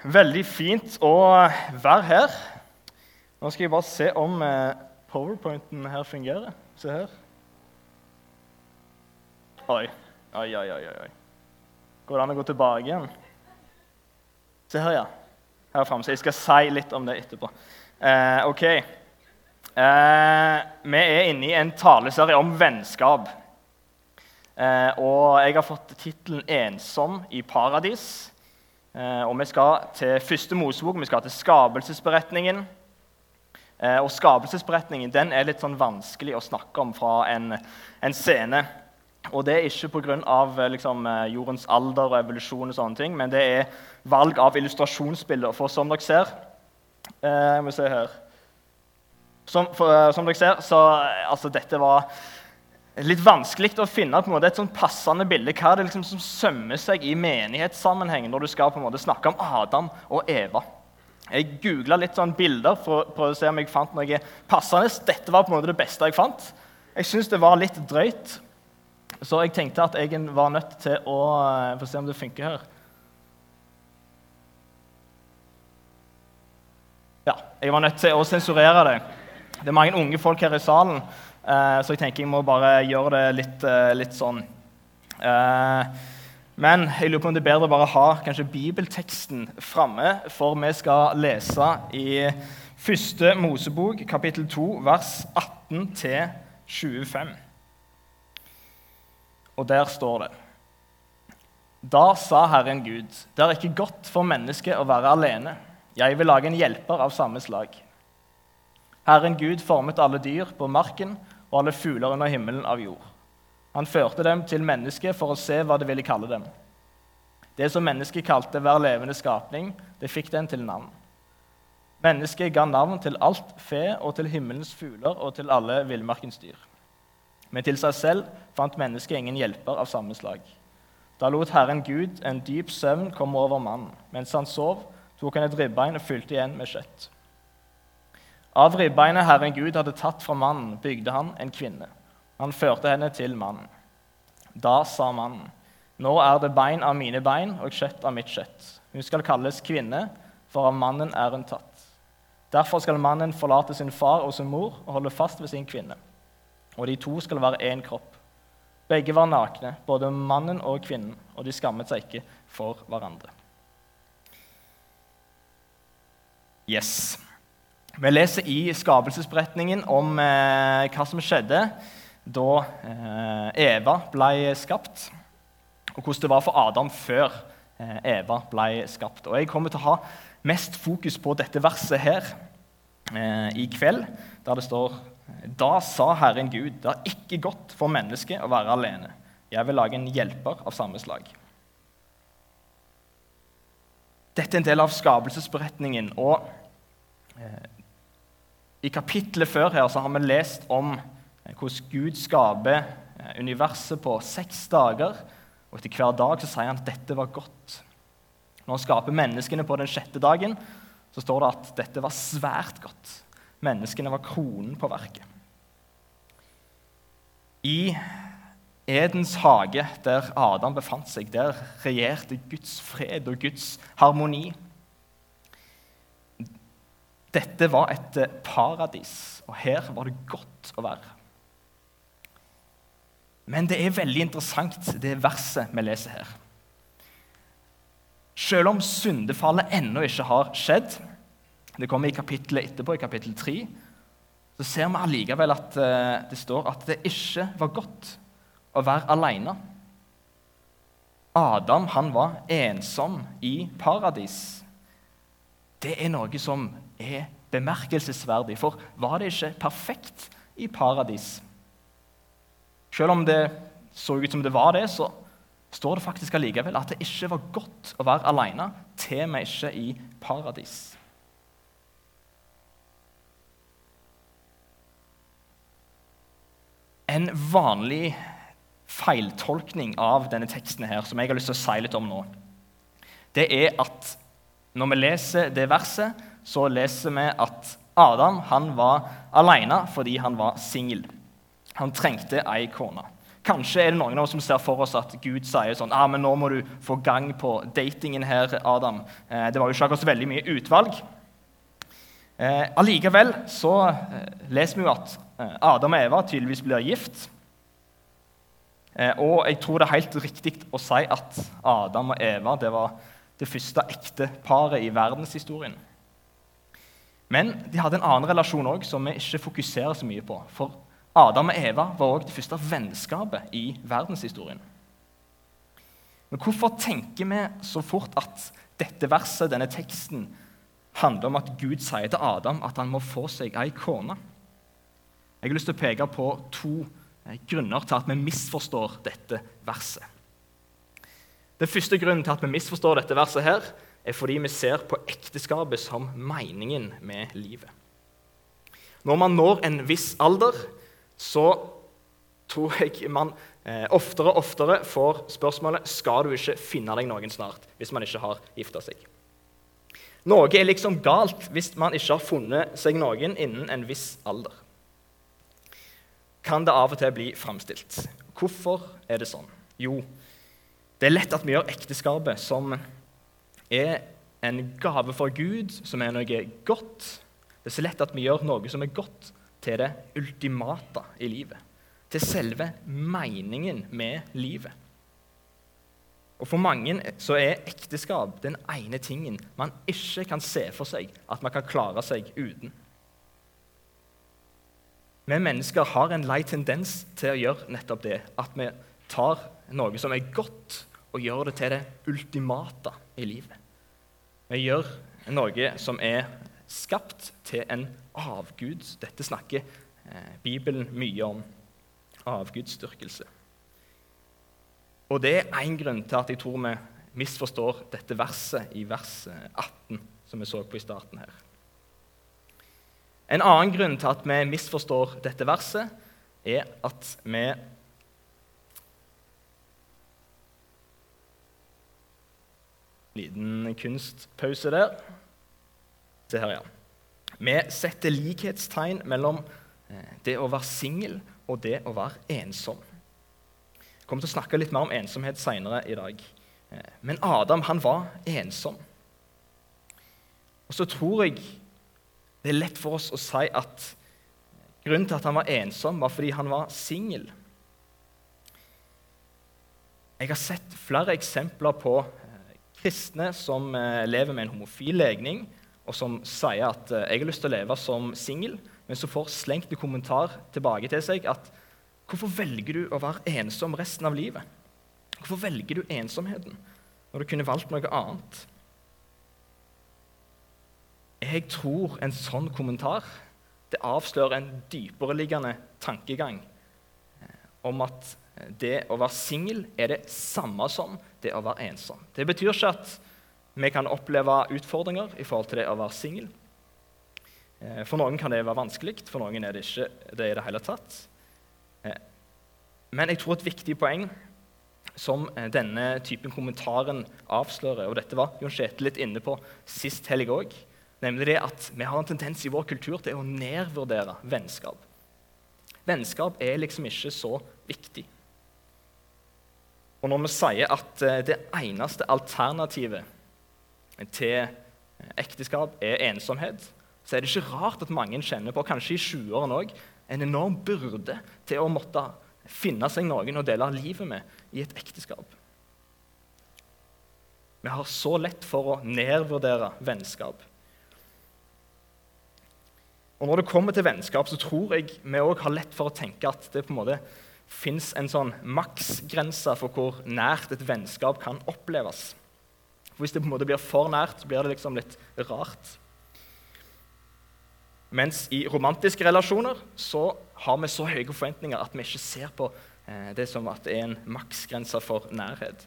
Veldig fint å være her. Nå skal jeg bare se om eh, powerpointen her fungerer. Se her. Oi. Oi, oi, oi. oi. Går det an å gå tilbake igjen? Se her, ja. Her framme. Så jeg skal si litt om det etterpå. Eh, OK. Eh, vi er inne i en taleserie om vennskap. Eh, og jeg har fått tittelen 'Ensom i paradis'. Eh, og Vi skal til første Mosebok, vi skal til skapelsesberetningen. Eh, og Skapelsesberetningen den er litt sånn vanskelig å snakke om fra en, en scene. Og Det er ikke pga. Liksom, jordens alder og evolusjon, og sånne ting, men det er valg av illustrasjonsbilder. For som dere ser eh, må se her. Som, for, som dere ser, så altså, Dette var litt vanskelig å finne på en måte et sånn passende bilde. Hva er det liksom som sømmer seg i menighetssammenheng når du skal på en måte snakke om Adam og Eva? Jeg googla litt sånn bilder for, for, å se om jeg fant noe passende. Dette var på en måte det beste jeg fant. Jeg syns det var litt drøyt, så jeg tenkte at jeg var nødt til å eh, Få se om det funker her. Ja, jeg var nødt til å sensurere det. Det er mange unge folk her i salen. Uh, så jeg tenker jeg må bare gjøre det litt, uh, litt sånn. Uh, men jeg lurer på om det er bedre å bare ha kanskje bibelteksten framme, for vi skal lese i første Mosebok, kapittel 2, vers 18-25. Og der står det Da sa Herren Gud, det er ikke godt for mennesket å være alene. Jeg vil lage en hjelper av samme slag. Herren Gud formet alle dyr på marken og alle fugler under himmelen av jord. Han førte dem til mennesket for å se hva det ville kalle dem. Det som mennesket kalte hver levende skapning, det fikk den til navn. Mennesket ga navn til alt fe og til himmelens fugler og til alle villmarkens dyr. Men til seg selv fant mennesket ingen hjelper av samme slag. Da lot Herren Gud en dyp søvn komme over mannen. Mens han sov, tok han et ribbein og fylte igjen med kjøtt. Av ribbeinet Herren Gud hadde tatt fra mannen, bygde han en kvinne. Han førte henne til mannen. Da sa mannen, nå er det bein av mine bein og kjøtt av mitt kjøtt. Hun skal kalles kvinne, for av mannen er hun tatt. Derfor skal mannen forlate sin far og sin mor og holde fast ved sin kvinne. Og de to skal være én kropp. Begge var nakne, både mannen og kvinnen, og de skammet seg ikke for hverandre. Yes. Vi leser i skapelsesberetningen om eh, hva som skjedde da eh, Eva ble skapt, og hvordan det var for Adam før eh, Eva ble skapt. Og Jeg kommer til å ha mest fokus på dette verset her eh, i kveld, der det står Da sa Herren Gud, det er ikke godt for mennesket å være alene. Jeg vil lage en hjelper av samme slag. Dette er en del av skapelsesberetningen. og eh, i kapittelet før her så har vi lest om eh, hvordan Gud skaper eh, universet på seks dager. Og etter hver dag så sier han at dette var godt. Når han skaper menneskene på den sjette dagen, så står det at dette var svært godt. Menneskene var kronen på verket. I Edens hage, der Adam befant seg, der regjerte Guds fred og Guds harmoni. Dette var et eh, paradis, og her var det godt å være. Men det er veldig interessant, det verset vi leser her. Selv om syndefallet ennå ikke har skjedd, det kommer i kapittelet etterpå, i kapittel 3, så ser vi allikevel at eh, det står at det ikke var godt å være alene. Adam han var ensom i paradis. Det er noe som er bemerkelsesverdig. For var det ikke perfekt i paradis? Selv om det så ut som det var det, så står det faktisk allikevel at det ikke var godt å være alene, til med ikke i paradis. En vanlig feiltolkning av denne teksten her, som jeg har lyst til å si litt om nå, det er at når vi leser det verset, så leser vi at Adam han var alene fordi han var singel. Han trengte ei kone. Kanskje er det noen av oss som ser for oss at Gud sier sånn ah, men 'Nå må du få gang på datingen her, Adam.' Eh, det var jo ikke akkurat så veldig mye utvalg. Eh, allikevel så eh, leser vi jo at eh, Adam og Eva tydeligvis blir gift. Eh, og jeg tror det er helt riktig å si at Adam og Eva det var det første ekte paret i verdenshistorien. Men de hadde en annen relasjon òg som vi ikke fokuserer så mye på. For Adam og Eva var òg det første vennskapet i verdenshistorien. Men hvorfor tenker vi så fort at dette verset, denne teksten, handler om at Gud sier til Adam at han må få seg ei kone? Jeg har lyst til å peke på to eh, grunner til at vi misforstår dette verset. Den første grunnen til at vi misforstår dette verset, her, er fordi vi ser på ekteskapet som meningen med livet. Når man når en viss alder, så tror jeg man eh, oftere og oftere får spørsmålet skal du ikke finne deg noen snart hvis man ikke har gifta seg. Noe er liksom galt hvis man ikke har funnet seg noen innen en viss alder. Kan det av og til bli framstilt. Hvorfor er det sånn? Jo, det er lett at vi gjør ekteskapet som er en gave fra Gud, som er noe godt. Det er så lett at vi gjør noe som er godt, til det ultimate i livet. Til selve meningen med livet. Og For mange så er ekteskap den ene tingen man ikke kan se for seg at man kan klare seg uten. Vi mennesker har en lei tendens til å gjøre nettopp det. At vi tar noe som er godt, og gjør det til det ultimate i livet. Vi gjør noe som er skapt til en avgud. Dette snakker eh, Bibelen mye om. Avgudsdyrkelse. Og det er én grunn til at jeg tror vi misforstår dette verset i vers 18, som vi så på i starten her. En annen grunn til at vi misforstår dette verset, er at vi Liten kunstpause der. Se her, ja. Vi setter likhetstegn mellom eh, det å være singel og det å være ensom. Jeg kommer til å snakke litt mer om ensomhet seinere i dag. Eh, men Adam han var ensom. Og så tror jeg det er lett for oss å si at grunnen til at han var ensom, var fordi han var singel. Jeg har sett flere eksempler på kristne som eh, lever med en homofil legning, og som sier at eh, 'jeg har lyst til å leve som singel', men så får slengt en kommentar tilbake til seg at 'hvorfor velger du å være ensom resten av livet'? Hvorfor velger du ensomheten når du kunne valgt noe annet? Jeg tror en sånn kommentar det avslører en dypereliggende tankegang eh, om at det å være singel er det samme som det å være ensom. Det betyr ikke at vi kan oppleve utfordringer i forhold til det å være singel. Eh, for noen kan det være vanskelig, for noen er det ikke det i det hele tatt. Eh, men jeg tror et viktig poeng som eh, denne typen kommentaren avslører, og dette var Jon Kjetil litt inne på sist helg òg, nemlig det at vi har en tendens i vår kultur til å nedvurdere vennskap. Vennskap er liksom ikke så viktig. Og når vi sier at eh, det eneste alternativet til ekteskap er ensomhet, så er det ikke rart at mange kjenner på, kanskje i 20-årene òg, en enorm byrde til å måtte finne seg noen å dele livet med i et ekteskap. Vi har så lett for å nedvurdere vennskap. Og Når det kommer til vennskap, så tror jeg vi òg har lett for å tenke at det på en måte fins en sånn maksgrense for hvor nært et vennskap kan oppleves. For Hvis det på en måte blir for nært, blir det liksom litt rart. Mens i romantiske relasjoner så har vi så høye forventninger at vi ikke ser på eh, det som at det er en maksgrense for nærhet.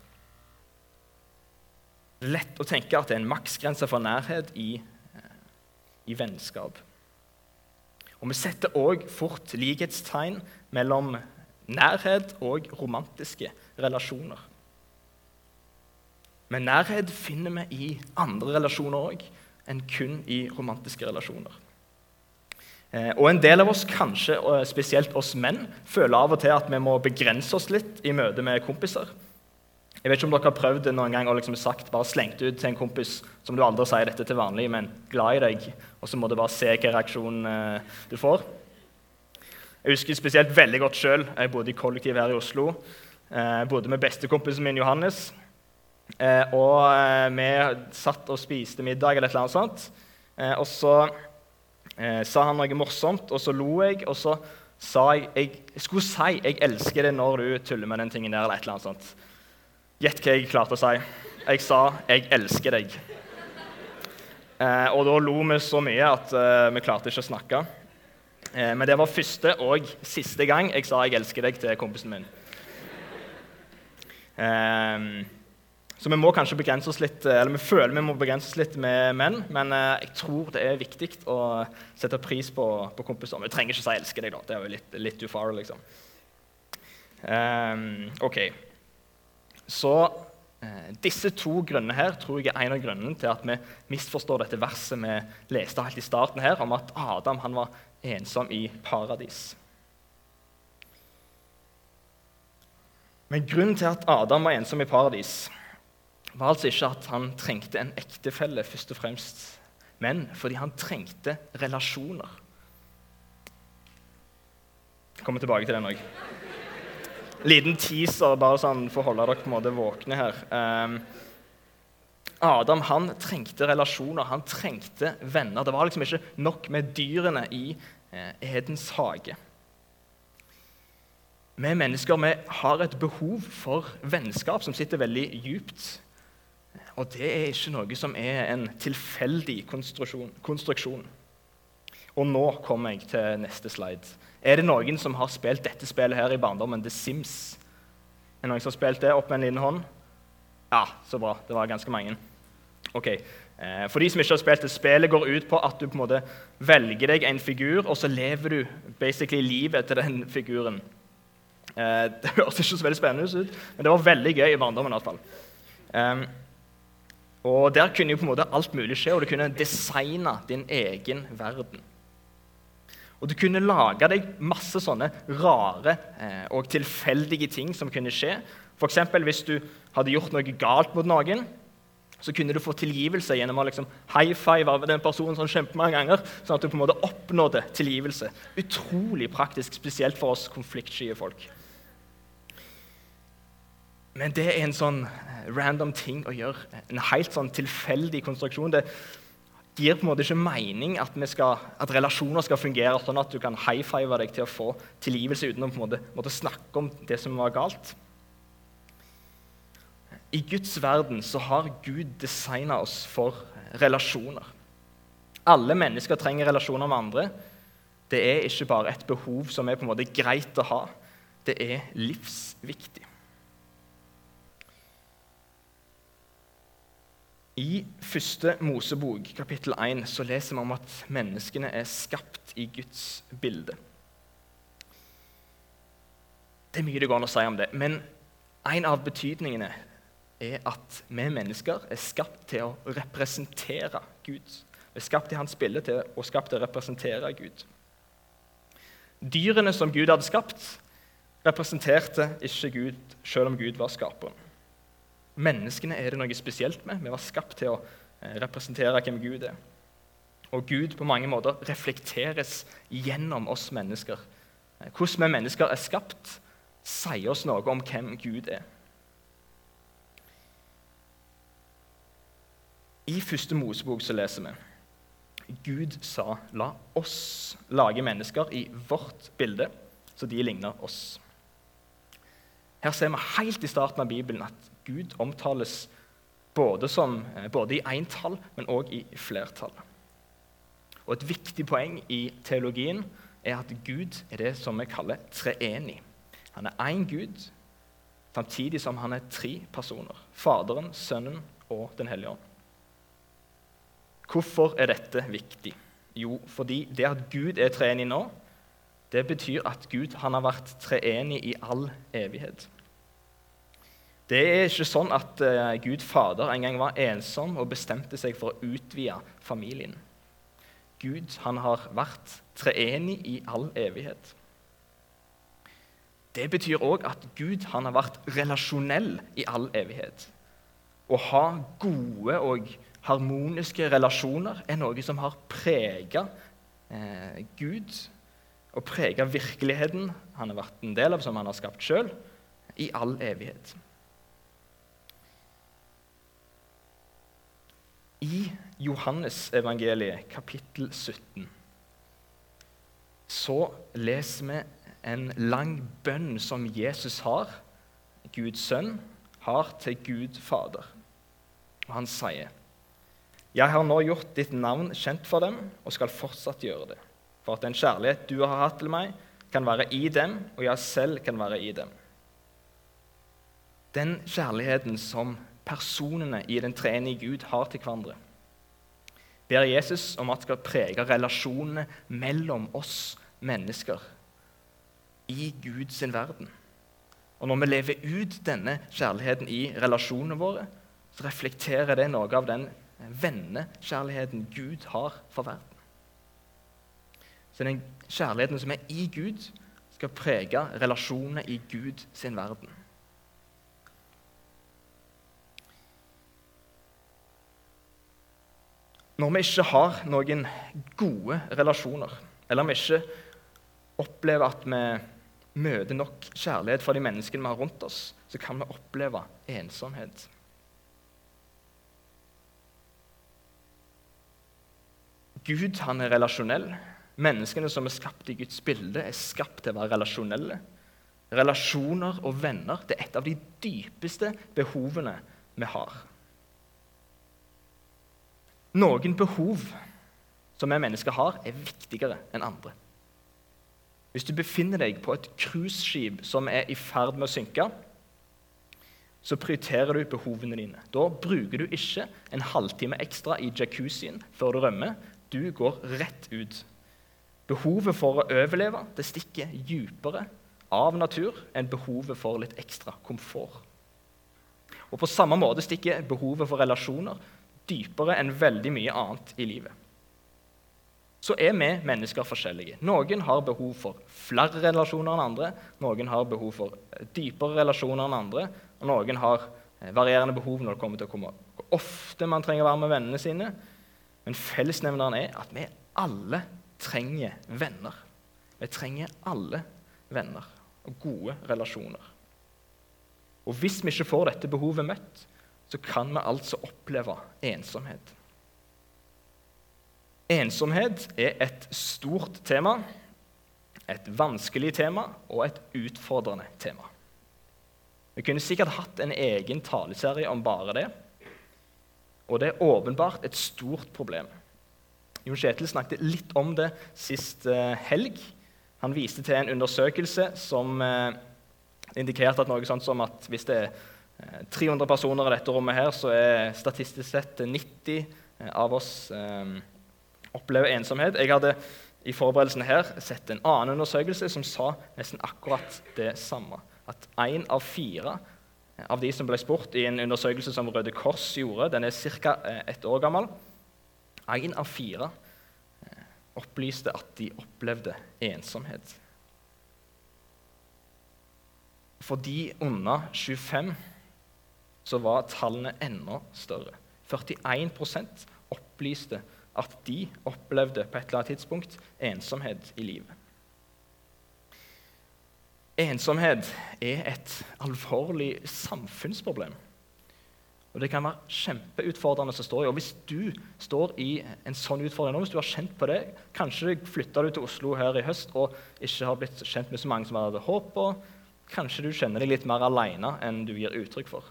Lett å tenke at det er en maksgrense for nærhet i, eh, i vennskap. Og Vi setter òg fort likhetstegn mellom nærhet og romantiske relasjoner. Men nærhet finner vi i andre relasjoner òg enn kun i romantiske relasjoner. Eh, og en del av oss, kanskje spesielt oss menn, føler av og til at vi må begrense oss litt i møte med kompiser. Jeg vet ikke om dere har prøvd det noen gang og liksom sagt, bare slengt ut til en kompis som du aldri sier dette til vanlig, men glad i deg, og så må du bare se hvilken reaksjon eh, du får. Jeg husker spesielt veldig godt sjøl. Jeg bodde i kollektiv her i Oslo. Jeg bodde med bestekompisen min Johannes. Og vi satt og spiste middag eller et eller annet sånt. Og så eh, sa han noe morsomt, og så lo jeg. Og så sa jeg Jeg skulle si 'jeg elsker det' når du tuller med den tingen der. eller et eller annet sånt. Gjett hva jeg klarte å si. Jeg sa 'jeg elsker deg'. Eh, og da lo vi så mye at eh, vi klarte ikke å snakke. Eh, men det var første og siste gang jeg sa 'jeg elsker deg' til kompisen min. Eh, så vi må kanskje begrense oss litt, eller vi føler vi må begrense oss litt med menn, men eh, jeg tror det er viktig å sette pris på, på kompiser. Vi trenger ikke si 'elsker deg', da. Det er jo litt, litt too far, liksom. Um, ok. Så disse to grunnene her tror jeg er en av grunnene til at vi misforstår dette verset vi leste helt i starten her, om at Adam han var ensom i paradis. Men grunnen til at Adam var ensom i paradis, var altså ikke at han trengte en ektefelle, først og fremst, men fordi han trengte relasjoner. Jeg kommer tilbake til den òg. Liten teaser bare sånn for å holde dere på en måte våkne her. Um, Adam han trengte relasjoner, han trengte venner. Det var liksom ikke nok med dyrene i eh, Edens hage. Vi mennesker vi har et behov for vennskap som sitter veldig djupt og det er ikke noe som er en tilfeldig konstruksjon. Og nå kommer jeg til neste slide. Er det noen som har spilt dette spillet her i barndommen, The Sims? Er det noen som har spilt det? Opp med en liten hånd. Ja, så bra. Det var ganske mange. Ok. Eh, for de som ikke har spilt det, Spillet går ut på at du på en måte velger deg en figur, og så lever du basically livet til den figuren. Eh, det høres ikke så veldig spennende ut, men det var veldig gøy i barndommen. i hvert fall. Um, og Der kunne jo på en måte alt mulig skje, og du kunne designe din egen verden. Og Du kunne lage deg masse sånne rare eh, og tilfeldige ting som kunne skje. F.eks. hvis du hadde gjort noe galt mot noen, så kunne du få tilgivelse gjennom å liksom high five av den personen sånn kjempemange ganger, sånn at du på en måte oppnådde tilgivelse. Utrolig praktisk, spesielt for oss konfliktsky folk. Men det er en sånn eh, random ting å gjøre. En helt sånn tilfeldig konstruksjon. Det gir på en måte ikke mening at, skal, at relasjoner skal fungere sånn at du kan high five deg til å få tilgivelse uten å på en måte, måtte snakke om det som var galt. I Guds verden så har Gud designa oss for relasjoner. Alle mennesker trenger relasjoner med andre. Det er ikke bare et behov som er på en måte greit å ha. Det er livsviktig. I første Mosebok, kapittel 1, så leser vi om at menneskene er skapt i Guds bilde. Det er mye det går an å si om det, men en av betydningene er at vi mennesker er skapt til å representere Gud. Vi er skapt i hans bilde til, og skapt til å representere Gud. Dyrene som Gud hadde skapt, representerte ikke Gud, selv om Gud var skaperen. Menneskene er det noe spesielt med. Vi var skapt til å eh, representere hvem Gud er. Og Gud på mange måter reflekteres gjennom oss mennesker. Eh, hvordan vi mennesker er skapt, sier oss noe om hvem Gud er. I første Mosebok så leser vi Gud sa, 'La oss lage mennesker i vårt bilde, så de ligner oss'. Her ser vi helt i starten av Bibelen at Gud omtales både, som, eh, både i entall, men òg i flertall. Og Et viktig poeng i teologien er at Gud er det som vi kaller treenig. Han er én Gud, samtidig som han er tre personer. Faderen, Sønnen og Den hellige ånd. Hvorfor er dette viktig? Jo, fordi det at Gud er treenig nå, det betyr at Gud har vært treenig i all evighet. Det er ikke sånn at uh, Gud Fader en gang var ensom og bestemte seg for å utvide familien. Gud han har vært treenig i all evighet. Det betyr òg at Gud han har vært relasjonell i all evighet. Å ha gode og harmoniske relasjoner er noe som har prega eh, Gud og prege virkeligheten han har vært en del av, som han har skapt sjøl, i all evighet. I Johannesevangeliet, kapittel 17, så leser vi en lang bønn som Jesus har, Guds sønn, har til Gud Fader. Og han sier, 'Jeg har nå gjort ditt navn kjent for dem, og skal fortsatt gjøre det.' 'For at den kjærlighet du har hatt til meg, kan være i dem, og jeg selv kan være i dem.' Den kjærligheten som personene i den treenige Gud har til hverandre, ber Jesus om at skal prege relasjonene mellom oss mennesker i Guds verden. Og Når vi lever ut denne kjærligheten i relasjonene våre, så reflekterer det noe av den vennekjærligheten Gud har for verden. Så den kjærligheten som er i Gud, skal prege relasjonene i Gud sin verden. Når vi ikke har noen gode relasjoner, eller vi ikke opplever at vi møter nok kjærlighet fra de menneskene vi har rundt oss, så kan vi oppleve ensomhet. Gud han er relasjonell. Menneskene som er skapt i Guds bilde, er skapt til å være relasjonelle. Relasjoner og venner det er et av de dypeste behovene vi har. Noen behov som vi mennesker har, er viktigere enn andre. Hvis du befinner deg på et cruiseskip som er i ferd med å synke, så prioriterer du behovene dine. Da bruker du ikke en halvtime ekstra i jacuzzien før du rømmer. Du går rett ut. Behovet for å overleve det stikker dypere av natur enn behovet for litt ekstra komfort. Og På samme måte stikker behovet for relasjoner dypere enn veldig mye annet i livet så er vi mennesker forskjellige. Noen har behov for flere relasjoner enn andre, noen har behov for dypere relasjoner enn andre, og noen har eh, varierende behov når det kommer til å komme hvor ofte man trenger å være med vennene sine. Men fellesnevneren er at vi alle trenger venner. Vi trenger alle venner og gode relasjoner. Og hvis vi ikke får dette behovet møtt, så kan vi altså oppleve ensomhet. Ensomhet er et stort tema, et vanskelig tema og et utfordrende tema. Vi kunne sikkert hatt en egen taleserie om bare det. Og det er åpenbart et stort problem. Jon Kjetil snakket litt om det sist eh, helg. Han viste til en undersøkelse som eh, indikerte at noe sånt som at hvis det er 300 eh, personer i dette rommet, her, så er statistisk sett 90 av oss opplever ensomhet. Jeg hadde i forberedelsen her sett en annen undersøkelse som sa nesten akkurat det samme. At én av fire av de som ble spurt i en undersøkelse som Røde Kors gjorde, den er ca. Ett år gammel, én av fire eh, opplyste at de opplevde ensomhet. For de under 25 så var tallene enda større. 41% opplyste at de opplevde på et eller annet tidspunkt ensomhet i livet. Ensomhet er et alvorlig samfunnsproblem. Og Det kan være kjempeutfordrende å stå i. Og Hvis du står i en sånn utfordring nå, hvis du har kjent på det Kanskje flytta du til Oslo her i høst og ikke har blitt kjent med så mange som hadde håp på. Kanskje du kjenner deg litt mer alene enn du gir uttrykk for.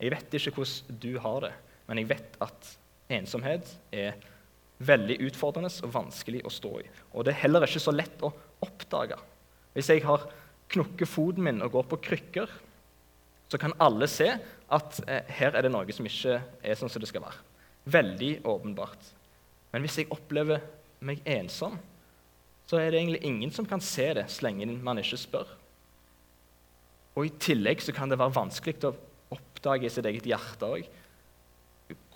Jeg vet ikke hvordan du har det, men jeg vet at ensomhet er veldig utfordrende og vanskelig å stå i. Og det er heller ikke så lett å oppdage. Hvis jeg har knukket foten min og går på krykker, så kan alle se at eh, her er det noe som ikke er sånn som det skal være. Veldig åpenbart. Men hvis jeg opplever meg ensom, så er det egentlig ingen som kan se det så lenge man ikke spør. Og I tillegg så kan det være vanskelig å oppdage i sitt eget hjerte òg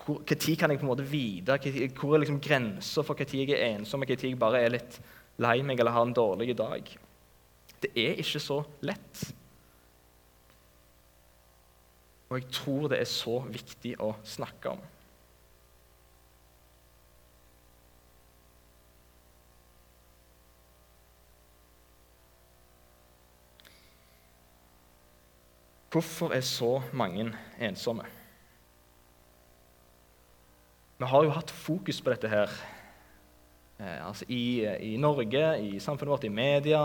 Når kan jeg på en måte vite? Hvor er liksom grensa for når jeg er ensom, og når jeg bare er litt lei meg eller har en dårlig dag? Det er ikke så lett. Og jeg tror det er så viktig å snakke om. Hvorfor er så mange ensomme? Vi har jo hatt fokus på dette her eh, altså i, i, Norge, i samfunnet vårt, i media,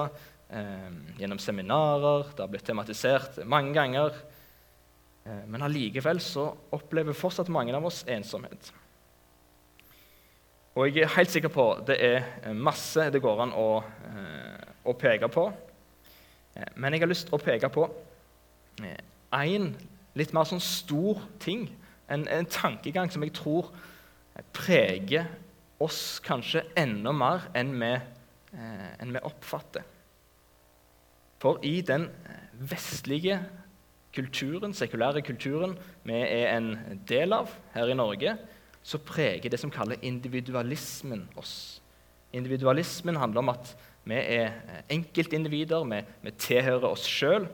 eh, gjennom seminarer. Det har blitt tematisert mange ganger. Eh, men allikevel opplever fortsatt mange av oss ensomhet. Og jeg er helt sikker på det er masse det går an å, eh, å peke på. Eh, men jeg har lyst til å peke på én eh, litt mer sånn stor ting, en, en tankegang som jeg tror preger oss kanskje enda mer enn vi, eh, enn vi oppfatter. For i den vestlige kulturen, sekulære kulturen vi er en del av her i Norge, så preger det som kaller individualismen oss. Individualismen handler om at vi er enkeltindivider, vi, vi tilhører oss sjøl.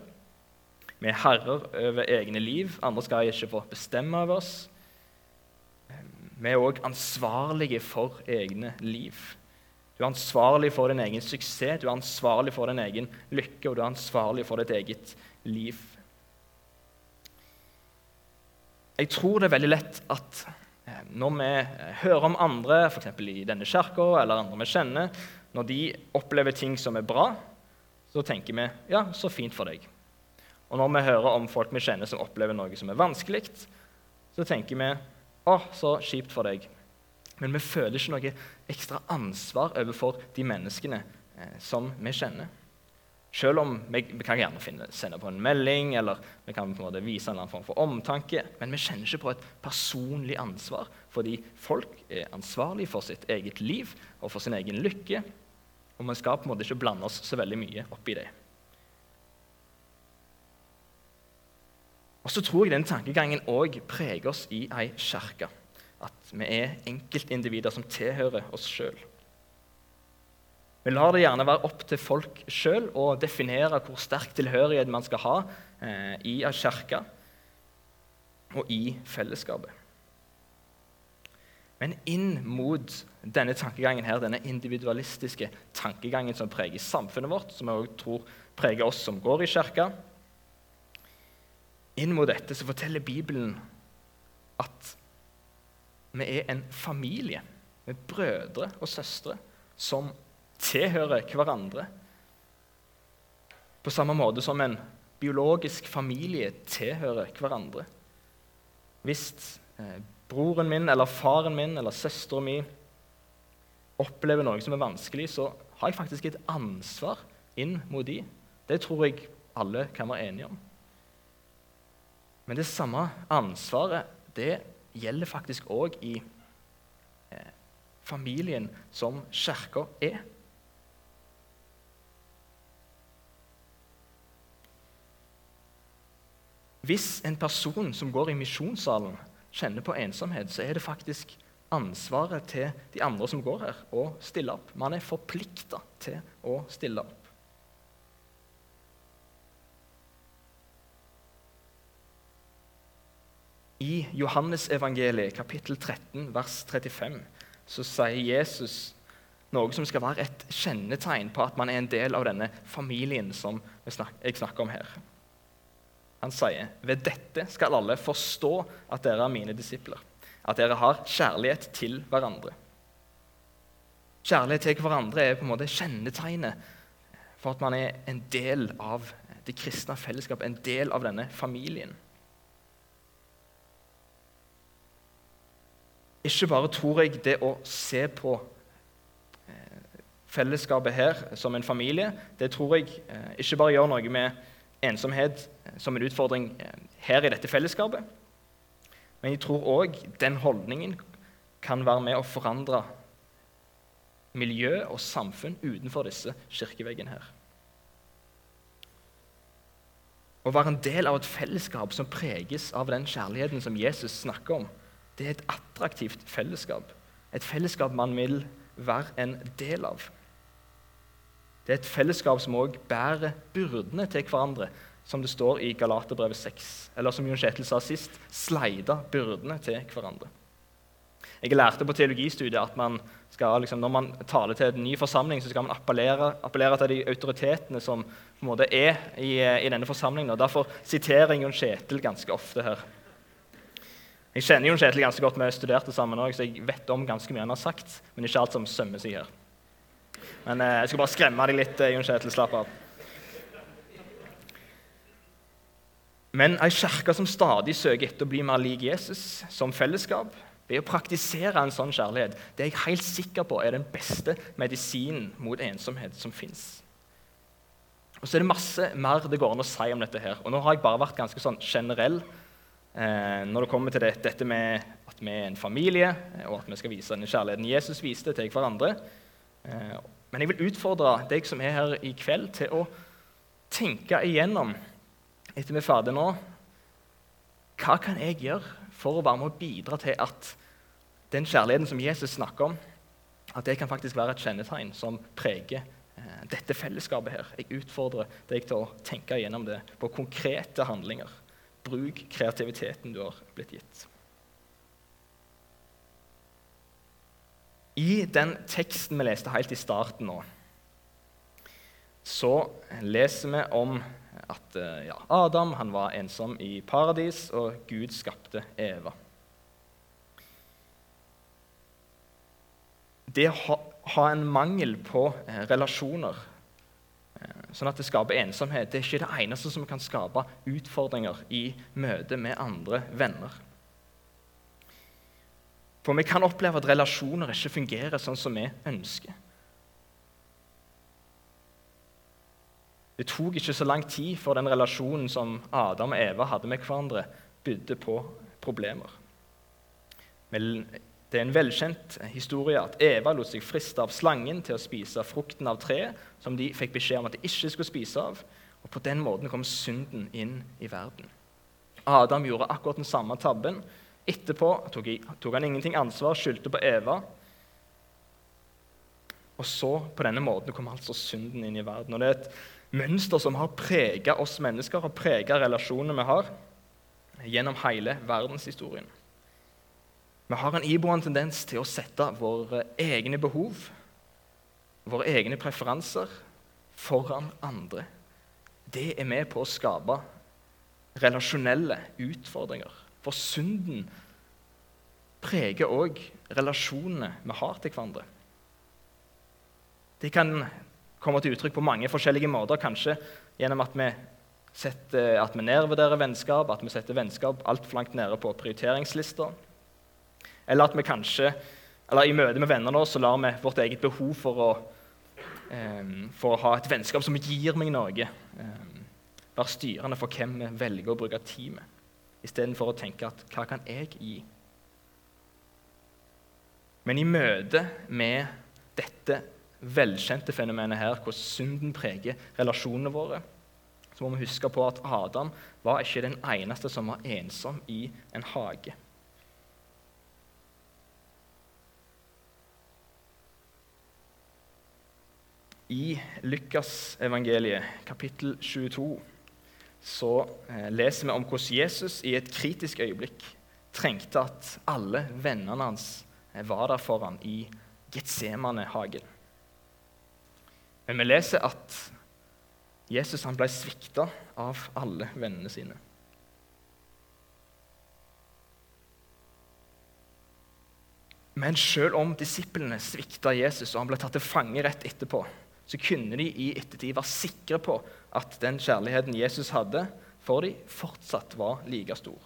Vi er herrer over egne liv. Andre skal ikke få bestemme over oss. Vi er òg ansvarlige for egne liv. Du er ansvarlig for din egen suksess, du er ansvarlig for din egen lykke, og du er ansvarlig for ditt eget liv. Jeg tror det er veldig lett at eh, når vi hører om andre, f.eks. i denne kirka eller andre vi kjenner, når de opplever ting som er bra, så tenker vi ja, så fint for deg. Og når vi hører om folk vi kjenner som opplever noe som er vanskelig, så tenker vi 'Å, så kjipt for deg'. Men vi føler ikke noe ekstra ansvar overfor de menneskene eh, som vi kjenner. Selv om vi, vi kan gjerne finne, sende på en melding eller vi kan på en måte vise en eller annen form for omtanke, men vi kjenner ikke på et personlig ansvar, fordi folk er ansvarlig for sitt eget liv og for sin egen lykke. Og vi skal på en måte ikke blande oss så veldig mye opp i det. Og så tror jeg den tankegangen òg preger oss i ei kirke. At vi er enkeltindivider som tilhører oss sjøl. Vi lar det gjerne være opp til folk sjøl å definere hvor sterk tilhørighet man skal ha eh, i ei kirke og i fellesskapet. Men inn mot denne tankegangen her, denne individualistiske tankegangen som preger samfunnet vårt, som jeg også tror preger oss som går i kirka, inn mot dette så forteller Bibelen at vi er en familie med brødre og søstre som tilhører hverandre. På samme måte som en biologisk familie tilhører hverandre. Hvis eh, broren min eller faren min eller søsteren min opplever noe som er vanskelig, så har jeg faktisk et ansvar inn mot de. Det tror jeg alle kan være enige om. Men det samme ansvaret det gjelder faktisk òg i eh, familien som kirka er. Hvis en person som går i misjonssalen, kjenner på ensomhet, så er det faktisk ansvaret til de andre som går her, å stille opp. Man er forplikta til å stille opp. I Johannesevangeliet, kapittel 13, vers 35, så sier Jesus noe som skal være et kjennetegn på at man er en del av denne familien som jeg snakker om her. Han sier, 'Ved dette skal alle forstå at dere er mine disipler', at dere har kjærlighet til hverandre. Kjærlighet til hverandre er på en måte kjennetegnet for at man er en del av det kristne fellesskapet, en del av denne familien. Ikke bare tror jeg det å se på eh, fellesskapet her som en familie, det tror jeg eh, ikke bare gjør noe med ensomhet eh, som en utfordring her i dette fellesskapet, men jeg tror òg den holdningen kan være med å forandre miljø og samfunn utenfor disse kirkeveggene her. Å være en del av et fellesskap som preges av den kjærligheten som Jesus snakker om, det er et attraktivt fellesskap. Et fellesskap man vil være en del av. Det er et fellesskap som òg bærer byrdene til hverandre, som det står i Galaterbrevet 6. Eller som Jon Kjetil sa sist sleida byrdene til hverandre. Jeg lærte på teologistudiet at man skal, liksom, når man taler til en ny forsamling, så skal man appellere, appellere til de autoritetene som måte er i, i denne forsamlingen. og Derfor siterer jeg Jon Kjetil ganske ofte her. Jeg kjenner Jon Kjetil ganske godt, vi studerte sammen òg, så jeg vet om ganske mye han har sagt. Men ikke alt som sømmer seg her. Men eh, jeg skal bare skremme deg litt, eh, Jon Kjetil. Slapp av. Men ei kirke som stadig søker etter å bli mer lik Jesus som fellesskap, ved å praktisere en sånn kjærlighet, det er jeg helt sikker på er den beste medisinen mot ensomhet som fins. Og så er det masse mer det går an å si om dette. her. Og Nå har jeg bare vært ganske sånn generell Eh, når det kommer til det, dette med at vi er en familie, og at vi skal vise den kjærligheten Jesus viste til hverandre. Eh, men jeg vil utfordre deg som er her i kveld, til å tenke igjennom etter vi er ferdige nå Hva kan jeg gjøre for å være med å bidra til at den kjærligheten som Jesus snakker om, at det kan faktisk være et kjennetegn som preger dette fellesskapet her. Jeg utfordrer deg til å tenke igjennom det på konkrete handlinger. Bruk kreativiteten du har blitt gitt. I den teksten vi leste helt i starten nå, så leser vi om at ja, Adam var ensom i paradis, og Gud skapte Eva. Det å ha en mangel på eh, relasjoner sånn at det skaper ensomhet, det er ikke det eneste som kan skape utfordringer i møte med andre venner. For vi kan oppleve at relasjoner ikke fungerer sånn som vi ønsker. Det tok ikke så lang tid før den relasjonen som Adam og Eva hadde med hverandre, bydde på problemer. Men det er en velkjent historie at Eva lot seg friste av slangen til å spise frukten av treet som de fikk beskjed om at de ikke skulle spise av. Og På den måten kom synden inn i verden. Adam gjorde akkurat den samme tabben. Etterpå tok, han ingenting ansvar, skyldte på Eva. Og så, på denne måten, kom altså synden inn i verden. Og Det er et mønster som har prega oss mennesker og prega relasjonene vi har gjennom hele verdenshistorien. Vi har en iboende tendens til å sette våre egne behov, våre egne preferanser, foran andre. Det er med på å skape relasjonelle utfordringer. For synden preger òg relasjonene vi har til hverandre. Det kan komme til uttrykk på mange forskjellige måter. Kanskje gjennom at vi, setter, at vi nedvurderer vennskap, at vi setter vennskap altfor langt nede på prioriteringslista. Eller at vi kanskje, eller i møte med venner nå, så lar vi vårt eget behov for å, um, for å ha et vennskap som gir meg noe, um, være styrende for hvem vi velger å bruke tid med, istedenfor å tenke at hva kan jeg gi? Men i møte med dette velkjente fenomenet her, hvor synden preger relasjonene våre, så må vi huske på at Adam var ikke den eneste som var ensom i en hage. I Lukasevangeliet, kapittel 22, så eh, leser vi om hvordan Jesus i et kritisk øyeblikk trengte at alle vennene hans eh, var der for ham i Getsemane-hagen. Men vi leser at Jesus han ble svikta av alle vennene sine. Men selv om disiplene svikta Jesus og han ble tatt til fange rett etterpå, så kunne de i ettertid være sikre på at den kjærligheten Jesus hadde for dem, fortsatt var like stor.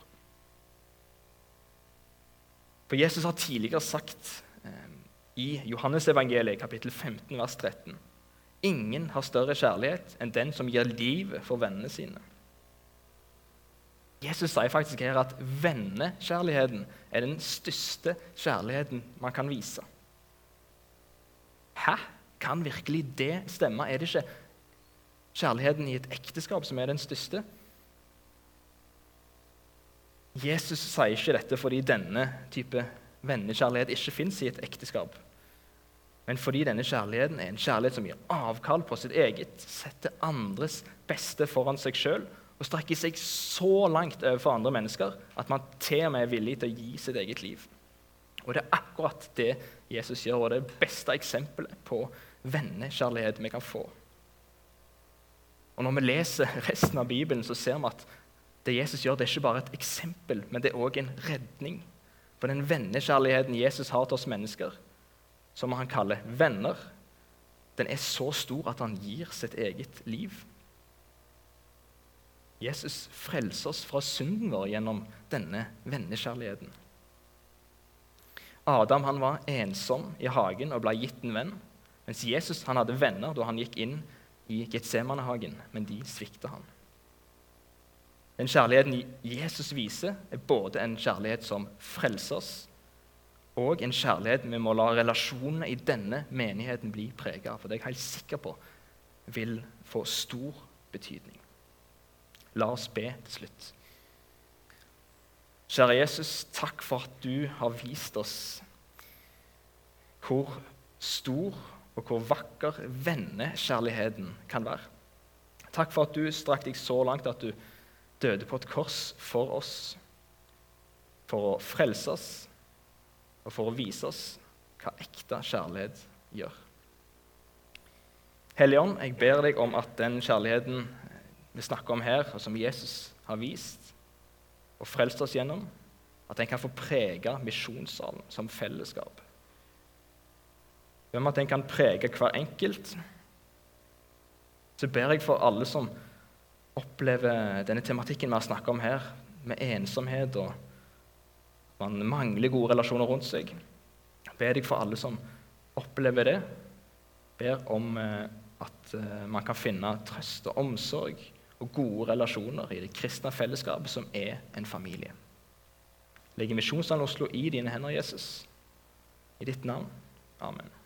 For Jesus har tidligere sagt eh, i Johannesevangeliet kapittel 15 vers 13 Ingen har større kjærlighet enn den som gir livet for vennene sine. Jesus sier faktisk her at vennekjærligheten er den største kjærligheten man kan vise. Hæ? Kan virkelig det stemme? Er det ikke kjærligheten i et ekteskap som er den største? Jesus sier ikke dette fordi denne type vennekjærlighet ikke fins i et ekteskap. Men fordi denne kjærligheten er en kjærlighet som gir avkall på sitt eget, setter andres beste foran seg sjøl og strekker seg så langt overfor andre mennesker at man til og med er villig til å gi sitt eget liv. Og Det er akkurat det Jesus gjør, og det beste eksempelet på vennekjærlighet vi kan få. Og Når vi leser resten av Bibelen, så ser vi at det Jesus gjør, det er ikke bare et eksempel, men det er òg en redning. For den vennekjærligheten Jesus har til oss mennesker, som han kaller venner, den er så stor at han gir sitt eget liv. Jesus frelser oss fra synden vår gjennom denne vennekjærligheten. Adam han var ensom i hagen og ble gitt en venn, mens Jesus han hadde venner da han gikk inn i Getsemanehagen, men de svikta han. Den kjærligheten Jesus viser, er både en kjærlighet som frelser oss, og en kjærlighet vi må la relasjonene i denne menigheten bli prega av. For det er jeg helt sikker på vil få stor betydning. La oss be til slutt. Kjære Jesus, takk for at du har vist oss hvor stor og hvor vakker vennekjærligheten kan være. Takk for at du strakk deg så langt at du døde på et kors for oss, for å frelse oss og for å vise oss hva ekte kjærlighet gjør. Hellige Ånd, jeg ber deg om at den kjærligheten vi snakker om her, og som Jesus har vist og frelst oss gjennom, at den kan få prege misjonssalen som fellesskap. Hvem at den kan prege hver enkelt. Så ber jeg for alle som opplever denne tematikken vi har snakket om her, med ensomhet og man mangler gode relasjoner rundt seg. Ber deg for alle som opplever det. Ber om eh, at eh, man kan finne trøst og omsorg og gode relasjoner i det kristne fellesskapet, som er en familie. Legg Misjonssalen Oslo i dine hender, Jesus. I ditt navn. Amen.